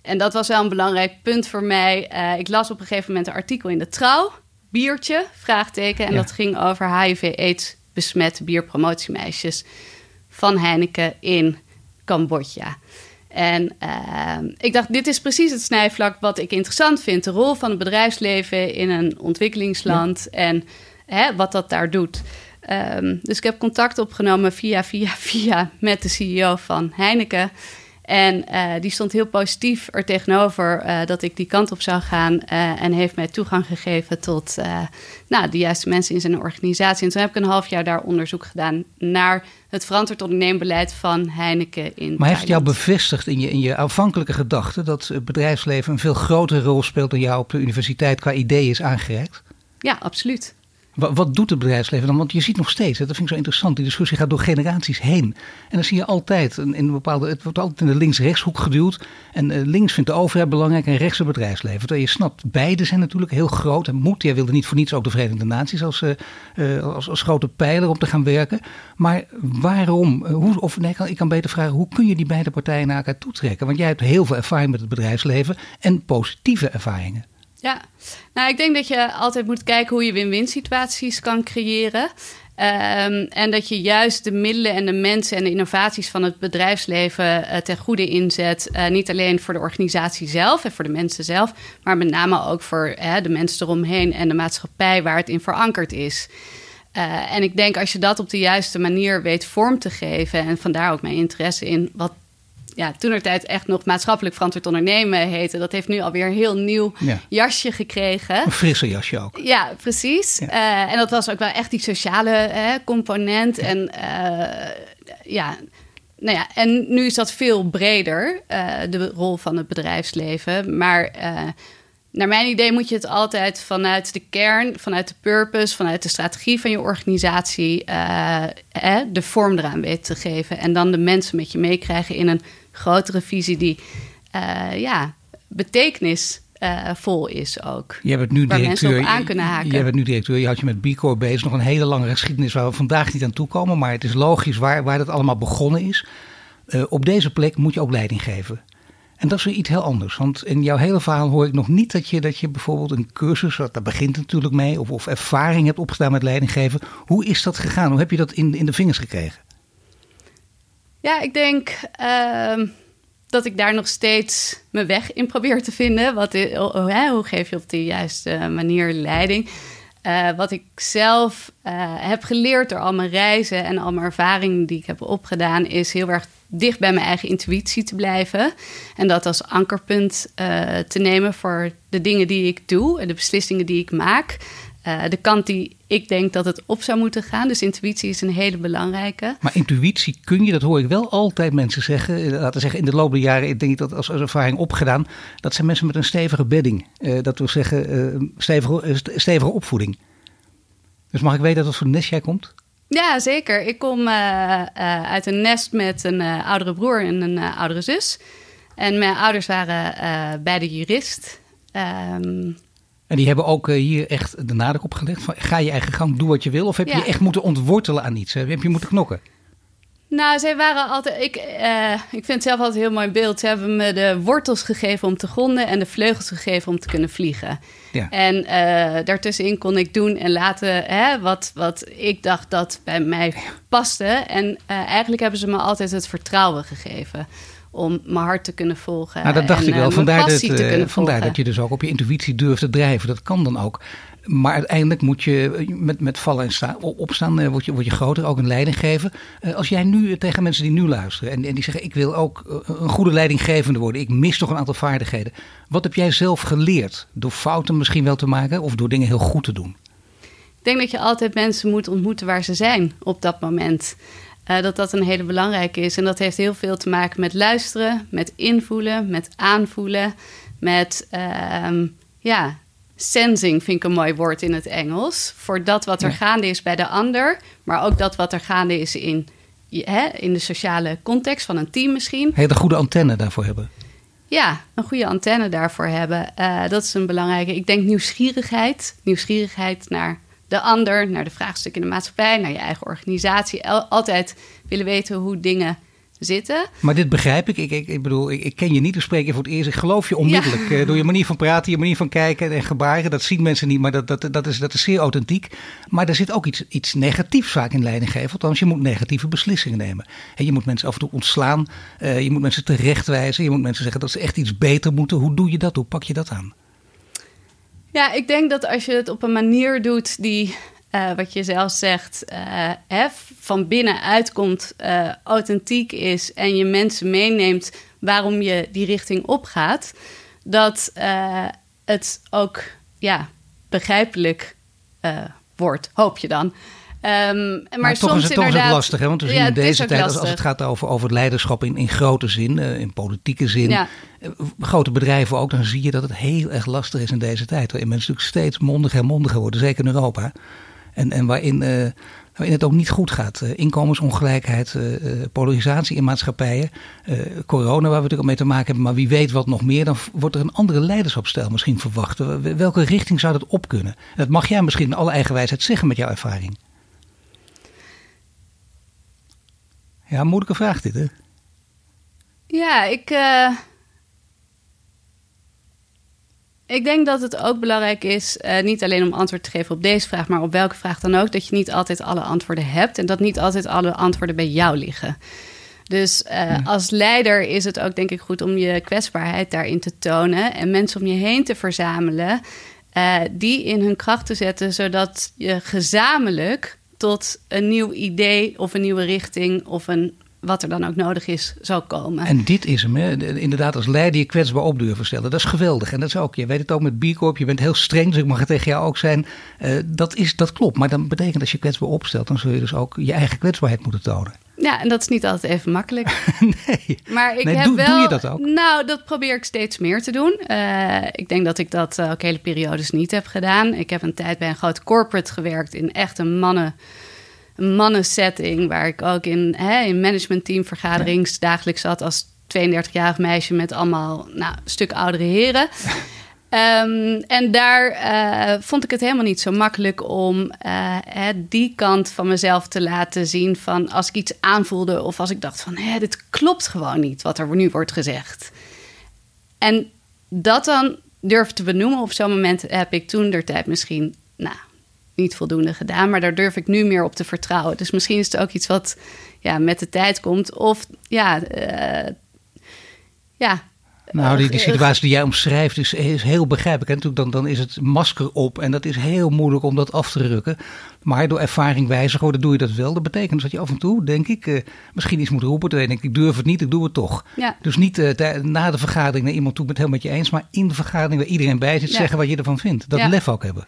En dat was wel een belangrijk punt voor mij. Uh, ik las op een gegeven moment een artikel in de Trouw, biertje, vraagteken. En dat ging over HIV-AIDS besmette bierpromotiemeisjes van Heineken in Cambodja. En uh, ik dacht, dit is precies het snijvlak wat ik interessant vind. De rol van het bedrijfsleven in een ontwikkelingsland en hè, wat dat daar doet. Um, dus ik heb contact opgenomen via, via, via met de CEO van Heineken. En uh, die stond heel positief er tegenover uh, dat ik die kant op zou gaan. Uh, en heeft mij toegang gegeven tot nou, de juiste mensen in zijn organisatie. En toen heb ik een half jaar daar onderzoek gedaan naar het verantwoord onderneembeleid van Heineken in. Maar heeft jou bevestigd in je, in je aanvankelijke gedachte dat het bedrijfsleven een veel grotere rol speelt dan jou op de universiteit qua ideeën is aangereikt? Ja, absoluut. Wat, doet het bedrijfsleven dan? Want je ziet nog steeds, dat vind ik zo interessant, die discussie gaat door generaties heen. En dan zie je altijd, in een bepaalde, het wordt altijd in de links-rechtshoek geduwd. En uh, links vindt de overheid belangrijk en rechts het bedrijfsleven. Terwijl je snapt, beide zijn natuurlijk heel groot en moet. Jij wilde niet voor niets ook de Verenigde Naties als, uh, uh, als, als, grote pijler om te gaan werken. Maar waarom, hoe, of nee, ik kan beter vragen, hoe kun je die beide partijen naar elkaar toetrekken? Want jij hebt heel veel ervaring met het bedrijfsleven en positieve ervaringen. Ja, nou ik denk dat je altijd moet kijken hoe je win-win situaties kan creëren. Um, en dat je juist de middelen en de mensen en de innovaties van het bedrijfsleven uh, ten goede inzet. Uh, niet alleen voor de organisatie zelf en voor de mensen zelf, maar met name ook voor de mensen eromheen en de maatschappij waar het in verankerd is. en ik denk als je dat op de juiste manier weet vorm te geven, en vandaar ook mijn interesse in wat ja, toen er tijd echt nog maatschappelijk verantwoord ondernemen heette. Dat heeft nu alweer een heel nieuw jasje gekregen. Een frisse jasje ook. Ja, precies. Eh, en dat was ook wel echt die sociale component. En uh, ja, nou ja, en nu is dat veel breder, uh, de rol van het bedrijfsleven. Maar naar mijn idee moet je het altijd vanuit de kern, vanuit de purpose, vanuit de strategie van je organisatie, de vorm eraan weten te geven. En dan de mensen met je meekrijgen in een grotere visie die uh, ja, betekenisvol uh, is ook. Je bent nu directeur. aan kunnen haken. Je bent nu directeur. Je had je met B Corp bezig. Nog een hele lange geschiedenis waar we vandaag niet aan toe komen. Maar het is logisch waar, waar dat allemaal begonnen is. Op deze plek moet je ook leiding geven. En dat is weer iets heel anders. Want in jouw hele verhaal hoor ik nog niet dat je, dat je bijvoorbeeld een cursus, daar begint natuurlijk mee, of, of ervaring hebt opgedaan met leidinggeven. Hoe is dat gegaan? Hoe heb je dat in, in de vingers gekregen? Ja, ik denk uh, dat ik daar nog steeds mijn weg in probeer te vinden. Wat, oh, oh, hoe geef je op de juiste manier leiding? uh, wat ik zelf uh, heb geleerd door al mijn reizen en al mijn ervaringen die ik heb opgedaan, is heel erg dicht bij mijn eigen intuïtie te blijven. En dat als ankerpunt uh, te nemen voor de dingen die ik doe en de beslissingen die ik maak. de kant die ik denk dat het op zou moeten gaan. Dus intuïtie is een hele belangrijke. Maar intuïtie kun je, dat hoor ik wel altijd mensen zeggen. Laten we zeggen, in de loop der jaren, ik denk dat als, ervaring opgedaan. Dat zijn mensen met een stevige bedding. dat wil zeggen, stevige, stevige opvoeding. Dus mag ik weten dat wat voor nest jij komt? Ja, zeker. Ik kom uh, uit een nest met een uh, oudere broer en een oudere zus. En mijn ouders waren beide jurist. Um, en die hebben ook hier echt de nadruk op gelegd van ga je eigen gang, doe wat je wil. Of heb je echt moeten ontwortelen aan iets? Heb je moeten knokken? Nou, zij waren altijd. Ik, uh, ik vind het zelf altijd een heel mooi beeld. Ze hebben me de wortels gegeven om te gronden en de vleugels gegeven om te kunnen vliegen. Ja. En uh, daartussenin kon ik doen en laten hè, wat, wat ik dacht dat bij mij paste. En uh, eigenlijk hebben ze me altijd het vertrouwen gegeven om mijn hart te kunnen volgen. Nou, dat dacht en, ik wel. Vandaar, dat, vandaar dat je dus ook op je intuïtie durft te drijven. Dat kan dan ook. Maar uiteindelijk moet je met, met vallen en staan, opstaan, uh, word, je, word je groter, ook een leiding geven. Uh, als jij nu tegen mensen die nu luisteren en, en die zeggen: Ik wil ook een goede leidinggevende worden, ik mis toch een aantal vaardigheden. Wat heb jij zelf geleerd? Door fouten misschien wel te maken of door dingen heel goed te doen? Ik denk dat je altijd mensen moet ontmoeten waar ze zijn op dat moment. dat dat een hele belangrijke is. En dat heeft heel veel te maken met luisteren, met invoelen, met aanvoelen, met ehm, ja, sensing vind ik een mooi woord in het Engels. Voor dat wat er gaande is bij de ander, maar ook dat wat er gaande is in, hè, in de sociale context van een team misschien. Hele goede antenne daarvoor hebben. Ja, een goede antenne daarvoor hebben. Uh, dat is een belangrijke. Ik denk nieuwsgierigheid. Nieuwsgierigheid naar de ander, naar de vraagstukken in de maatschappij, naar je eigen organisatie. Altijd willen weten hoe dingen zitten. Maar dit begrijp ik. Ik, ik, ik bedoel, ik, ik, ken je niet, te spreken voor het eerst. Ik geloof je onmiddellijk. Ja. Eh, door je manier van praten, je manier van kijken en gebaren. Dat zien mensen niet, maar dat, dat, dat, is, dat is zeer authentiek. Maar er zit ook iets, iets negatiefs vaak in leidinggeven. Althans, je moet negatieve beslissingen nemen. En je moet mensen af en toe ontslaan. Uh, je moet mensen terechtwijzen. Je moet mensen zeggen dat ze echt iets beter moeten. Hoe doe je dat? Hoe pak je dat aan? Ja, ik denk dat als je het op een manier doet die uh, wat je zelf zegt, uh, van binnenuit komt, uh, authentiek is en je mensen meeneemt waarom je die richting opgaat, dat het ook ja, begrijpelijk wordt, hoop je dan. Um, maar, maar toch is het toch het lastig, hè? want we zien ja, in deze tijd, als, als, het gaat over, over het leiderschap in, in grote zin, in politieke zin, ja. grote bedrijven ook, dan zie je dat het heel erg lastig is in deze tijd. Waarin mensen natuurlijk steeds mondiger en mondiger worden, zeker in Europa. En, en waarin, uh, waarin het ook niet goed gaat. Uh, inkomensongelijkheid, uh, polarisatie in maatschappijen, corona waar we natuurlijk mee te maken hebben. Maar wie weet wat nog meer, dan wordt er een andere leiderschapstijl misschien verwacht. Welke richting zou dat op kunnen? Dat mag jij misschien in alle eigen wijsheid zeggen met jouw ervaring. Ja, moeilijke vraag dit hè? Ja, ik... Ik denk dat het ook belangrijk is, uh, niet alleen om antwoord te geven op deze vraag, maar op welke vraag dan ook, dat je niet altijd alle antwoorden hebt en dat niet altijd alle antwoorden bij jou liggen. Dus uh, als leider is het ook denk ik goed om je kwetsbaarheid daarin te tonen en mensen om je heen te verzamelen uh, die in hun kracht te zetten, zodat je gezamenlijk tot een nieuw idee of een nieuwe richting of een wat er dan ook nodig is, zal komen. En dit is hem, hè? inderdaad, als leider je kwetsbaar op durven stellen. Dat is geweldig. En dat is ook, je weet het ook met B Corp, je bent heel streng, dus ik mag het tegen jou ook zijn. Uh, dat, is, dat klopt, maar dat betekent als je kwetsbaar opstelt, dan zul je dus ook je eigen kwetsbaarheid moeten tonen. Ja, en dat is niet altijd even makkelijk. nee. Maar ik nee, heb doe, wel. Doe je dat ook? Nou, dat probeer ik steeds meer te doen. Uh, ik denk dat ik dat ook hele periodes niet heb gedaan. Ik heb een tijd bij een groot corporate gewerkt in echt een mannen mannensetting, waar ik ook in, hè, in ja. dagelijks zat als 32-jarig meisje met allemaal nou, een stuk oudere heren. Um, en daar uh, vond ik het helemaal niet zo makkelijk om uh, die kant van mezelf te laten zien. Van als ik iets aanvoelde of als ik dacht van hé, dit klopt gewoon niet wat er nu wordt gezegd. En dat dan durven te benoemen op zo'n moment heb ik toen der tijd misschien nou, niet voldoende gedaan. Maar daar durf ik nu meer op te vertrouwen. Dus misschien is het ook iets wat ja, met de tijd komt. Of ja, uh, ja Nou, die, die situatie die jij omschrijft is, is heel begrijpelijk. En dan, dan is het masker op en dat is heel moeilijk om dat af te rukken. Maar door ervaring wijzigen, dan doe je dat wel. Dat betekent dus dat je af en toe, denk ik, uh, misschien iets moet roepen. Terwijl je denkt, ik durf het niet, ik doe het toch. Ja. Dus niet uh, na de vergadering naar iemand toe, ik ben het helemaal met je eens. Maar in de vergadering waar iedereen bij zit, zeggen wat je ervan vindt. Dat lef ook hebben.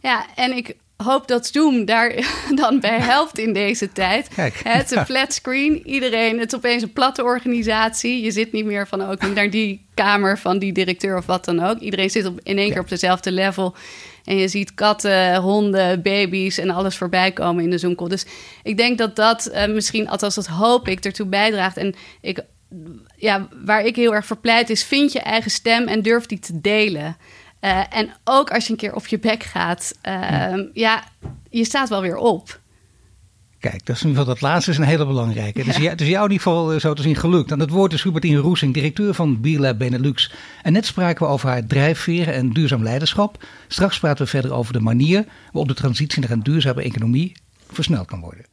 Ja, en ik hoop dat Zoom daar dan bij helpt in deze tijd. Kijk, het is een flat screen. Iedereen, het is opeens een platte organisatie. Je zit niet meer van ook niet naar die kamer van die directeur of wat dan ook. Iedereen zit op, in één keer op dezelfde level. En je ziet katten, honden, baby's en alles voorbij komen in de Zoom call. Dus ik denk dat dat uh, misschien, althans dat hoop ik, ertoe bijdraagt. En ik, ja, waar ik heel erg voor pleit is, vind je eigen stem en durf die te delen. Uh, en ook als je een keer op je bek gaat, uh, ja, je staat wel weer op. Kijk, dat, is in ieder geval, dat laatste is een hele belangrijke. Ja. Het, is, jou in ieder geval zo te zien gelukt. En het woord is Hubertine Roesing, directeur van B-Lab Benelux. En net spraken we over haar drijfveren en duurzaam leiderschap. Straks praten we verder over de manier waarop de transitie naar een duurzame economie versneld kan worden.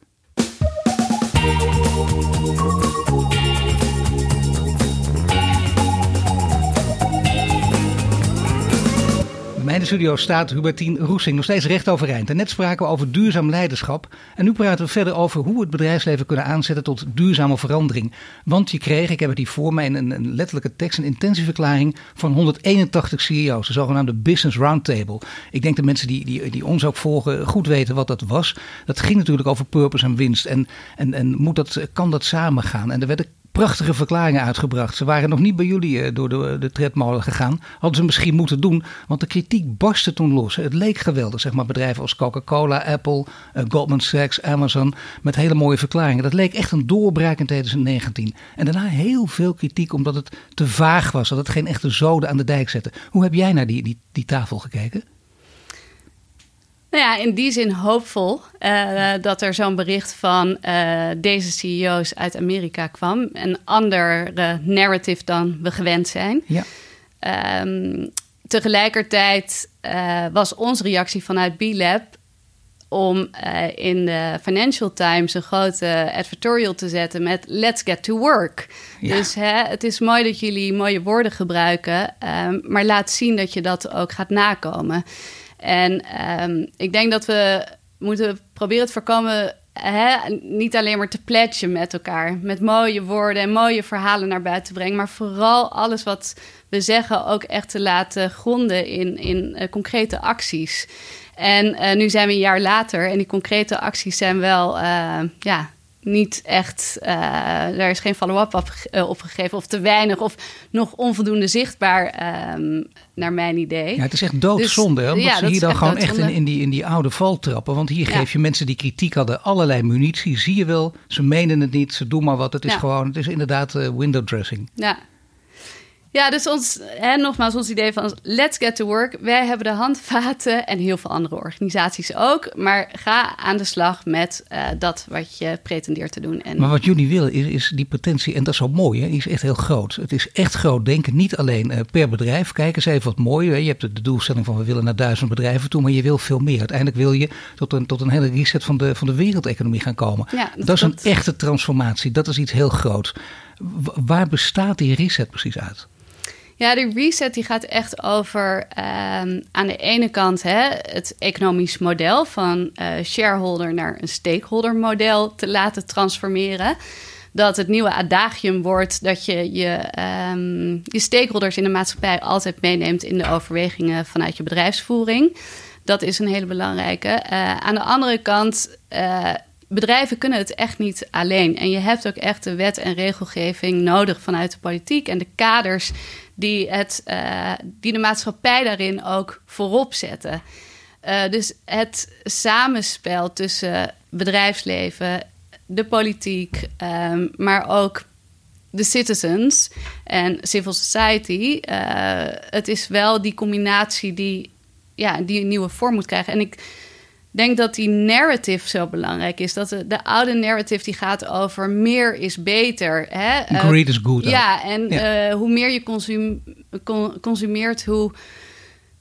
In de studio staat Hubertine Roesing nog steeds recht overeind. En net spraken we over duurzaam leiderschap. En nu praten we verder over hoe we het bedrijfsleven kunnen aanzetten tot duurzame verandering. Want je kreeg, ik heb het hier voor mij, een, een letterlijke tekst, een intentieverklaring van 181 CEO's. De zogenaamde Business Roundtable. Ik denk dat mensen die, die, die ons ook volgen goed weten wat dat was. Dat ging natuurlijk over purpose en winst. En, en, en moet dat, kan dat samen gaan? En er werden prachtige verklaringen uitgebracht. Ze waren nog niet bij jullie uh, door de, de tredmolen gegaan. Hadden ze misschien moeten doen, want de kritiek barstte toen los. Het leek geweldig, zeg maar, bedrijven als Coca-Cola, Apple, uh, Goldman Sachs, Amazon, met hele mooie verklaringen. Dat leek echt een doorbraak in 2019. En daarna heel veel kritiek omdat het te vaag was, dat het geen echte zoden aan de dijk zette. Hoe heb jij naar die, die, die tafel gekeken? Nou ja, in die zin hoopvol uh, dat er zo'n bericht van uh, deze CEO's uit Amerika kwam. Een andere narrative dan we gewend zijn. Ja. Um, tegelijkertijd uh, was onze reactie vanuit B-Lab om in de Financial Times een grote advertorial te zetten met Let's get to work. Ja. Dus hè, het is mooi dat jullie mooie woorden gebruiken, um, maar laat zien dat je dat ook gaat nakomen. En um, ik denk dat we moeten proberen te voorkomen. Hè, niet alleen maar te pledgen met elkaar. Met mooie woorden en mooie verhalen naar buiten te brengen. Maar vooral alles wat we zeggen ook echt te laten gronden in, in uh, concrete acties. En uh, nu zijn we een jaar later en die concrete acties zijn wel uh, ja, niet echt, uh, daar is geen follow-up op, uh, op, gegeven of te weinig of nog onvoldoende zichtbaar um, naar mijn idee. Ja, het is echt doodzonde, dus, omdat ja, ze hier dan gewoon echt in, in, die, in die oude val trappen. Want hier ja. geef je mensen die kritiek hadden allerlei munitie. Zie je wel, ze menen het niet, ze doen maar wat. Het is ja. gewoon, het is inderdaad uh, window dressing. Ja, ja, dus ons, hè, nogmaals, ons idee van let's get to work. Wij hebben de handvaten en heel veel andere organisaties ook. Maar ga aan de slag met uh, dat wat je pretendeert te doen. En... Maar wat jullie willen is, is die potentie, en dat is zo mooi, hè, die is echt heel groot. Het is echt groot denken, niet alleen uh, per bedrijf. Kijk eens even wat mooi. Hè. Je hebt de, doelstelling van we willen naar duizend bedrijven toe, maar je wil veel meer. Uiteindelijk wil je tot een, tot een hele reset van de, van de wereldeconomie gaan komen. Ja, dat, dat is een echte transformatie. Dat is iets heel groots. W waar bestaat die reset precies uit? Ja, de reset die gaat echt over um, aan de ene kant hè, het economisch model van uh, shareholder naar een stakeholder model te laten transformeren. Dat het nieuwe adagium wordt dat je je, um, je stakeholders in de maatschappij altijd meeneemt in de overwegingen vanuit je bedrijfsvoering. Dat is een hele belangrijke. Uh, aan de andere kant. Uh, bedrijven kunnen het echt niet alleen. En je hebt ook echt de wet en regelgeving nodig vanuit de politiek en de kaders die, het, uh, die de maatschappij daarin ook voorop zetten. Uh, dus het samenspel tussen bedrijfsleven, de politiek, um, maar ook de citizens en civil society. Uh, het is wel die combinatie die, ja, die een nieuwe vorm moet krijgen. En ik denk dat die narrative zo belangrijk is. Dat de, de oude narrative die gaat over meer is beter. Hè? Great is good. Ja, en ja. Uh, hoe meer je consum, consumeert, hoe,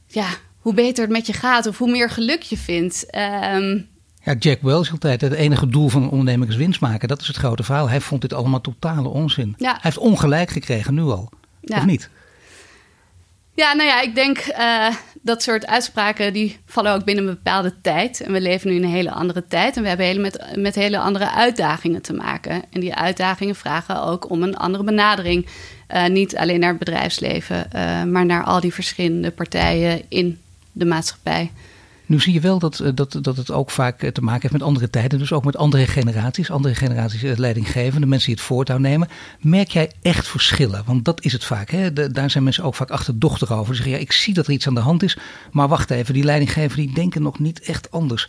ja, hoe beter het met je gaat. Of hoe meer geluk je vindt. Um, ja, Jack Welch altijd. Het enige doel van een onderneming is winst maken. Dat is het grote verhaal. Hij vond dit allemaal totale onzin. Ja. Hij heeft ongelijk gekregen nu al. Ja. Of niet? Ja, nou ja, ik denk uh, dat soort uitspraken die vallen ook binnen een bepaalde tijd. En we leven nu in een hele andere tijd en we hebben hele met, met hele andere uitdagingen te maken. En die uitdagingen vragen ook om een andere benadering. Uh, niet alleen naar het bedrijfsleven, uh, maar naar al die verschillende partijen in de maatschappij. Nu zie je wel dat, eh, dat, dat het ook vaak eh, te maken heeft met andere tijden. Dus ook met andere generaties. Andere generaties eh, leidinggevende, mensen die het voortouw nemen. Merk jij echt verschillen? Want dat is het vaak. Hè? daar zijn mensen ook vaak achterdochtig over. Ze zeggen, ja, ik zie dat er iets aan de hand is. Maar wacht even, die leidinggevenden die denken nog niet echt anders.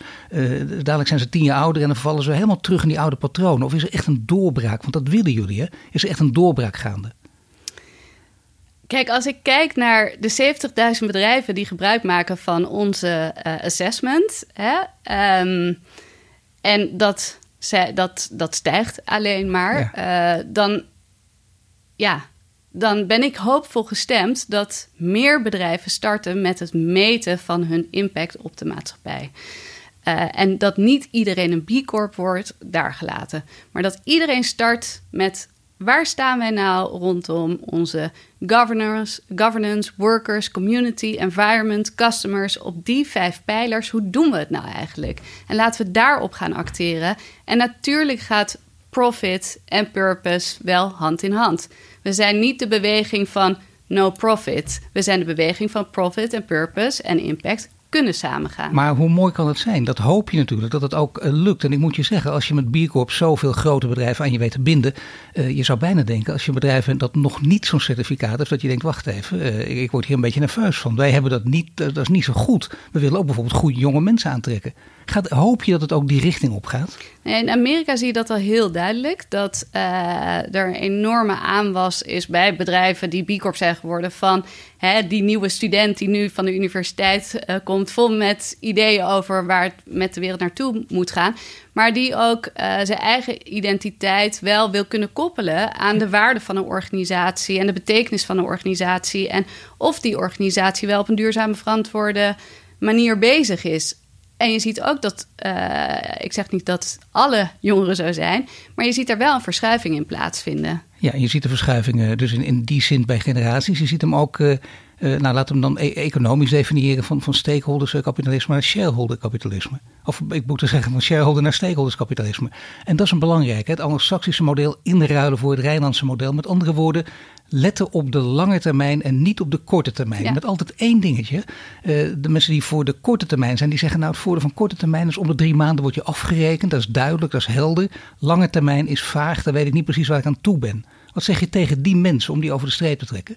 dadelijk zijn ze tien jaar ouder en dan vallen ze helemaal terug in die oude patronen. Of is er echt een doorbraak? Want dat willen jullie, hè? Is er echt een doorbraak gaande? Kijk, als ik kijk naar de 70.000 bedrijven die gebruik maken van onze uh, assessment, hè, um, en dat, dat, dat stijgt alleen maar, ja. Uh, dan, ja, dan ben ik hoopvol gestemd dat meer bedrijven starten met het meten van hun impact op de maatschappij. Uh, en dat niet iedereen een B Corp wordt, daar gelaten. Maar dat iedereen start met Waar staan wij nou rondom onze governance, governance, workers, community, environment, customers, op die vijf pijlers? Hoe doen we het nou eigenlijk? En laten we daarop gaan acteren. En natuurlijk gaat profit en purpose wel hand in hand. We zijn niet de beweging van no profit. We zijn de beweging van profit en purpose en impact kunnen samengaan. Maar hoe mooi kan het zijn? Dat hoop je natuurlijk, dat het ook uh, lukt. En ik moet je zeggen, als je met B Corp zoveel grote bedrijven aan je weet te binden, uh, je zou bijna denken, als je een bedrijf dat nog niet zo'n certificaat heeft, dat je denkt, wacht even, uh, ik, ik, word hier een beetje nerveus van. Wij hebben dat niet, dat is niet zo goed. We willen ook bijvoorbeeld goede jonge mensen aantrekken. Gaat, hoop je dat het ook die richting op gaat? In Amerika zie je dat al heel duidelijk. Dat uh, er een enorme aanwas is bij bedrijven die B Corp zijn geworden. Van hè, die nieuwe student die nu van de universiteit uh, komt. Vol met ideeën over waar het met de wereld naartoe moet gaan. Maar die ook uh, zijn eigen identiteit wel wil kunnen koppelen aan de waarde van een organisatie. En de betekenis van een organisatie. En of die organisatie wel op een duurzame, verantwoorde manier bezig is. En je ziet ook dat, uh, ik zeg niet dat alle jongeren zo zijn, maar je ziet er wel een verschuiving in plaatsvinden. Ja, je ziet de verschuivingen dus in, in die zin bij generaties. Je ziet hem ook, uh, nou laten we hem dan e economisch definiëren, van, van stakeholderskapitalisme naar shareholderkapitalisme. Of ik moet er zeggen van shareholder naar stakeholderskapitalisme. En dat is een belangrijk, het anglo-saxische model inruilen voor het Rijnlandse model. Met andere woorden, letten op de lange termijn en niet op de korte termijn. Ja. Met altijd één dingetje. Uh, de mensen die voor de korte termijn zijn, die zeggen nou het voordeel van korte termijn is om de drie maanden word je afgerekend. Dat is duidelijk, dat is helder. Lange termijn is vaag, dan weet ik niet precies waar ik aan toe ben. Wat zeg je tegen die mensen om die over de streep te trekken?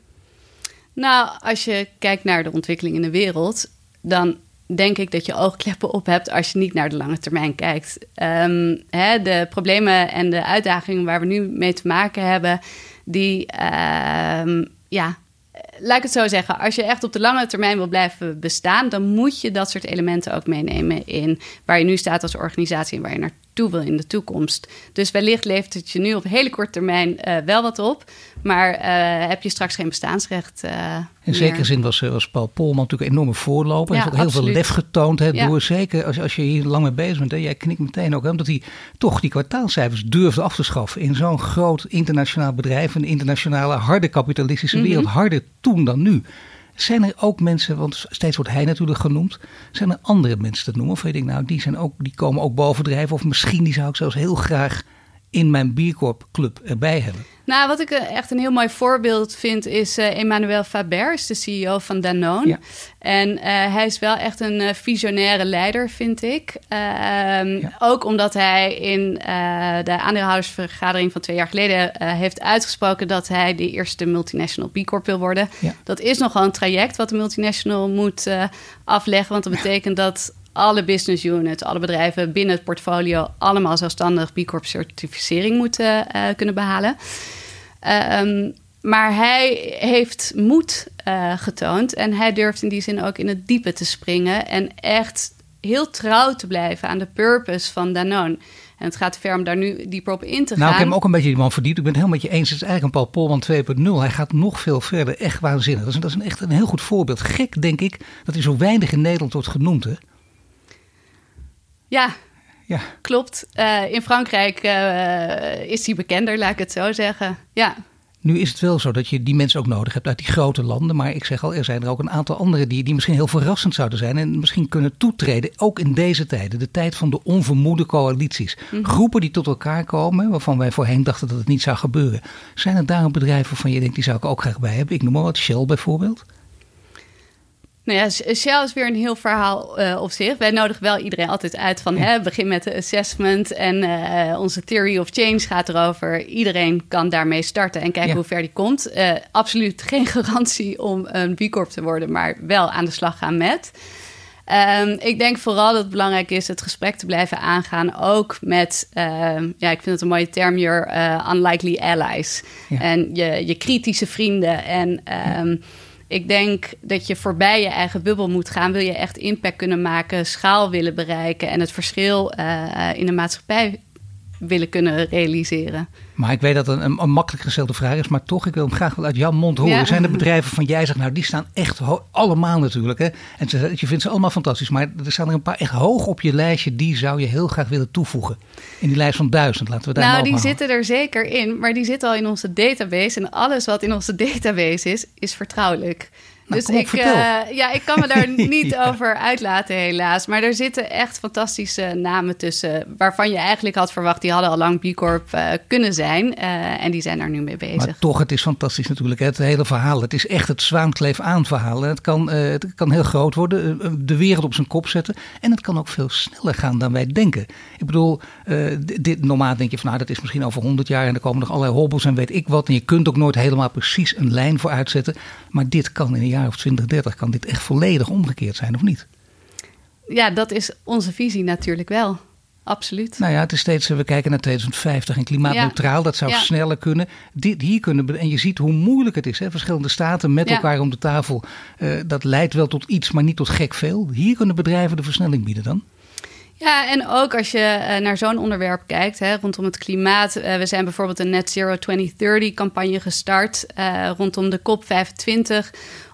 Nou, als je kijkt naar de ontwikkeling in de wereld, dan denk ik dat je oogkleppen op hebt als je niet naar de lange termijn kijkt. Um, hè, de problemen en de uitdagingen waar we nu mee te maken hebben, die, uh, ja, laat ik het zo zeggen. Als je echt op de lange termijn wil blijven bestaan, dan moet je dat soort elementen ook meenemen in waar je nu staat als organisatie en waar je naartoe wil in de toekomst. Dus wellicht levert het je nu op hele korte termijn uh, wel wat op, maar uh, heb je straks geen bestaansrecht. Uh, in zekere zin was, was Paul Polman natuurlijk een enorme voorloper. Hij ja, heeft ook heel veel lef getoond. Hè, ja. door, zeker als, als je hier lang mee bezig bent. Hè, jij knikt meteen ook. Hè, omdat hij toch die kwartaalcijfers durfde af te schaffen. In zo'n groot internationaal bedrijf. Een internationale harde kapitalistische mm -hmm. wereld. Harder toen dan nu. Zijn er ook mensen, want steeds wordt hij natuurlijk genoemd. Zijn er andere mensen te noemen? Of weet ik nou, die, zijn ook, die komen ook bovendrijven. Of misschien die zou ik zelfs heel graag in mijn Biercorp club erbij hebben. Nou, wat ik echt een heel mooi voorbeeld vind is uh, Emmanuel Faber, is de CEO van Danone. Ja. En uh, hij is wel echt een uh, visionaire leider, vind ik. Ja. Ook omdat hij in de aandeelhoudersvergadering van twee jaar geleden heeft uitgesproken dat hij de eerste multinational B Corp wil worden. Ja. Dat is nogal een traject wat de multinational moet afleggen, want dat betekent dat alle business units, alle bedrijven binnen het portfolio allemaal zelfstandig B Corp certificering moeten uh, kunnen behalen. Um, maar hij heeft moed uh, getoond en hij durft in die zin ook in het diepe te springen en echt heel trouw te blijven aan de purpose van Danone. En het gaat ver om daar nu dieper op in te gaan. Nou, ik heb hem ook een beetje die man verdiept. Ik ben het helemaal met je eens. Het is eigenlijk een Paul Polman 2.0. Hij gaat nog veel verder. Echt waanzinnig. Dat is, dat is een, echt een heel goed voorbeeld. Gek, denk ik, dat hij zo weinig in Nederland wordt genoemd. Hè? Ja, ja. klopt. Uh, in Frankrijk uh, is hij bekender, laat ik het zo zeggen. Ja. Nu is het wel zo dat je die mensen ook nodig hebt uit die grote landen. Maar ik zeg al, er zijn er ook een aantal anderen die, die misschien heel verrassend zouden zijn. En misschien kunnen toetreden, ook in deze tijden. De tijd van de onvermoede coalities. Mhm. Groepen die tot elkaar komen, waarvan wij voorheen dachten dat het niet zou gebeuren. Zijn er daar bedrijven waarvan je denkt, die zou ik ook graag bij hebben? Ik noem maar wat, Shell bijvoorbeeld. Nou ja, Shell is weer een heel verhaal uh, op zich. Wij nodigen wel iedereen altijd uit van hè, begin met de assessment. En uh, onze theory of change gaat erover. Iedereen kan daarmee starten en kijken hoe ver die komt. Uh, absoluut geen garantie om een B Corp te worden, maar wel aan de slag gaan met. Um, ik denk vooral dat het belangrijk is het gesprek te blijven aangaan. Ook met, uh, ja, ik vind het een mooie term, your unlikely allies. Ja. En je, je kritische vrienden. En um, ik denk dat je voorbij je eigen bubbel moet gaan. Wil je echt impact kunnen maken, schaal willen bereiken en het verschil uh, in de maatschappij willen kunnen realiseren. Maar ik weet dat het een, een, makkelijk gestelde vraag is, maar toch, ik wil hem graag wel uit jouw mond horen. Zijn er bedrijven van jij zegt, nou die staan echt allemaal natuurlijk. Hè? En je vindt ze allemaal fantastisch, maar er staan er een paar echt hoog op je lijstje, die zou je heel graag willen toevoegen. In die lijst van duizend, laten we daar Nou, die zitten er zeker in, maar die zitten al in onze database. En alles wat in onze database is, is vertrouwelijk. Nou, dus ik, uh, ja, ik kan me daar niet over uitlaten, helaas. Maar er zitten echt fantastische namen tussen. waarvan je eigenlijk had verwacht, die hadden al lang B Corp uh, kunnen zijn. Uh, en die zijn daar nu mee bezig. Maar toch, het is fantastisch natuurlijk. Het hele verhaal. Het is echt het zwaankleef aan verhaal. Het kan, het kan heel groot worden, de wereld op zijn kop zetten. En het kan ook veel sneller gaan dan wij denken. Ik bedoel, dit, normaal denk je van nou, dat is misschien over 100 jaar. en er komen nog allerlei hobbels en weet ik wat. En je kunt ook nooit helemaal precies een lijn voor uitzetten. Maar dit kan in een jaar of 20, 30 kan dit echt volledig omgekeerd zijn, of niet? Ja, dat is onze visie natuurlijk wel. Absoluut. Nou ja, het is steeds, we kijken naar 2050 en klimaatneutraal, dat zou sneller kunnen. Dit, hier kunnen. En je ziet hoe moeilijk het is. Hè? Verschillende staten met elkaar om de tafel. Uh, dat leidt wel tot iets, maar niet tot gek veel. Hier kunnen bedrijven de versnelling bieden dan. Ja, en ook als je uh, naar zo'n onderwerp kijkt, hè, rondom het klimaat. Uh, we zijn bijvoorbeeld een Net Zero 2030 campagne gestart uh, rondom de COP25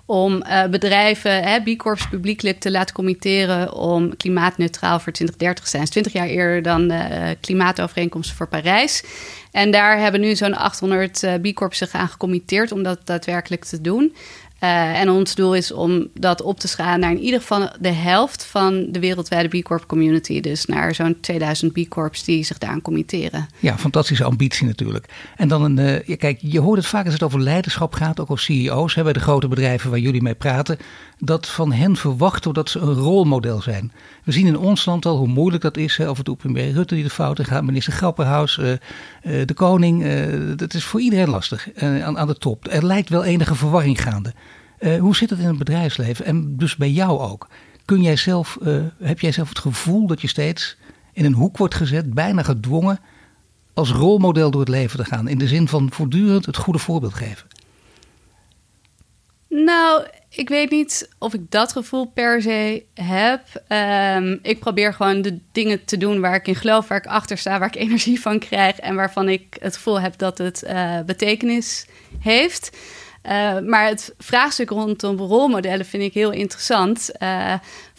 om uh, bedrijven, hè, publiekelijk te laten committeren om klimaatneutraal voor 2030 te zijn. 20 jaar eerder dan de uh, klimaatovereenkomst voor Parijs. En daar hebben nu zo'n 800 uh, B Corps zich aan gecommitteerd om dat daadwerkelijk te doen. Uh, en ons doel is om dat op te schalen naar in ieder geval de helft van de wereldwijde B Corp community. Dus naar zo'n 2000 B Corps die zich daaraan committeren. Ja, fantastische ambitie natuurlijk. En dan een, ja, kijk, je hoort het vaak als het over leiderschap gaat, ook als CEO's, hè, bij de grote bedrijven waar jullie mee praten, dat van hen verwachten dat ze een rolmodel zijn. We zien in ons land al hoe moeilijk dat is. Of het premier Rutte die de fouten gaat, minister Grapperhaus, uh, de koning. dat is voor iedereen lastig aan, aan de top. Er lijkt wel enige verwarring gaande. Uh, hoe zit het in het bedrijfsleven en dus bij jou ook? Kun jij zelf, uh, heb jij zelf het gevoel dat je steeds in een hoek wordt gezet, bijna gedwongen, als rolmodel door het leven te gaan? In de zin van voortdurend het goede voorbeeld geven? Nou, ik weet niet of ik dat gevoel per se heb. Um, ik probeer gewoon de dingen te doen waar ik in geloof, waar ik achter sta, waar ik energie van krijg en waarvan ik het gevoel heb dat het uh, betekenis heeft. Uh, maar het vraagstuk rondom rolmodellen vind ik heel interessant. Uh,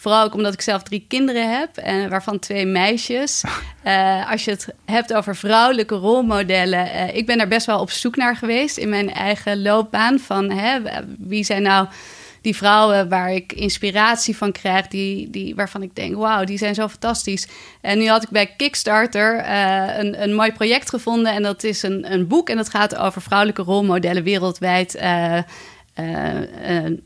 vooral ook omdat ik zelf drie kinderen heb, en waarvan twee meisjes. Uh, als je het hebt over vrouwelijke rolmodellen, ik ben daar best wel op zoek naar geweest in mijn eigen loopbaan. Van hè, wie zijn nou die vrouwen waar ik inspiratie van krijg, die, die, waarvan ik denk, wauw, die zijn zo fantastisch. En nu had ik bij Kickstarter uh, een, een mooi project gevonden en dat is een, een boek en dat gaat over vrouwelijke rolmodellen wereldwijd. Uh, uh,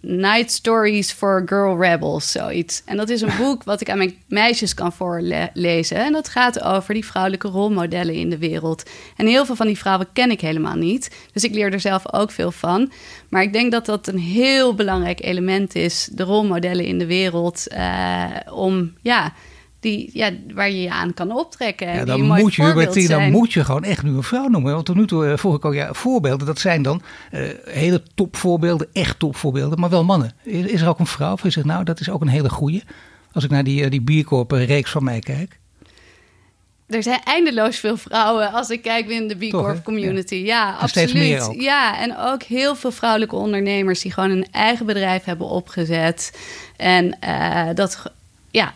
Night Stories for Girl Rebels, zoiets. En dat is een boek wat ik aan mijn meisjes kan voorlezen. En dat gaat over die vrouwelijke rolmodellen in de wereld. En heel veel van die vrouwen ken ik helemaal niet. Dus ik leer er zelf ook veel van. Maar ik denk dat dat een heel belangrijk element is, de rolmodellen in de wereld, uh, om ja die, ja, waar je je aan kan optrekken. Ja, dan, moet je, dan moet je gewoon echt nu een vrouw noemen. Want tot nu toe uh, vroeg ik al, ja, voorbeelden, dat zijn dan uh, hele topvoorbeelden, echt topvoorbeelden, maar wel mannen. Is, is er ook een vrouw voor je zegt, nou, dat is ook een hele goeie. Als ik naar die, uh, die bierkorpen reeks van mij kijk. Er zijn eindeloos veel vrouwen als ik kijk binnen de B Corp community. Ja, ja absoluut. Ja, en ook heel veel vrouwelijke ondernemers die gewoon een eigen bedrijf hebben opgezet. En dat ja,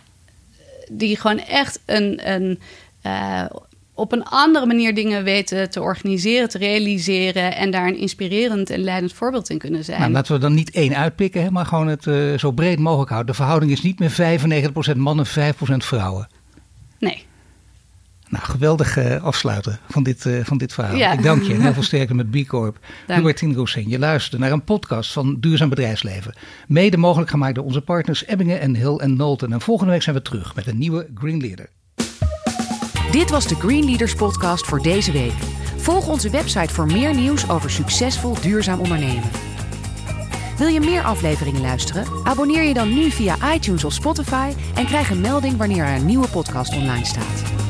die gewoon echt een, een uh, op een andere manier dingen weten te organiseren, te realiseren en daar een inspirerend en leidend voorbeeld in kunnen zijn. Nou, laten we dan niet één uitpikken, maar gewoon het uh, zo breed mogelijk houden. De verhouding is niet meer 95% mannen, 5% vrouwen. Nee. Nou, geweldig uh, afsluiten van dit, uh, van dit verhaal. Ja. Ik dank je en heel veel sterkte met B Corp. Hubertine Roussin, je luisterde naar een podcast van Duurzaam Bedrijfsleven. Mede mogelijk gemaakt door onze partners Ebbingen en Hill en Nolten. En volgende week zijn we terug met een nieuwe Green Leader. Dit was de Green Leaders podcast voor deze week. Volg onze website voor meer nieuws over succesvol duurzaam ondernemen. Wil je meer afleveringen luisteren? Abonneer je dan nu via iTunes of Spotify en krijg een melding wanneer er een nieuwe podcast online staat.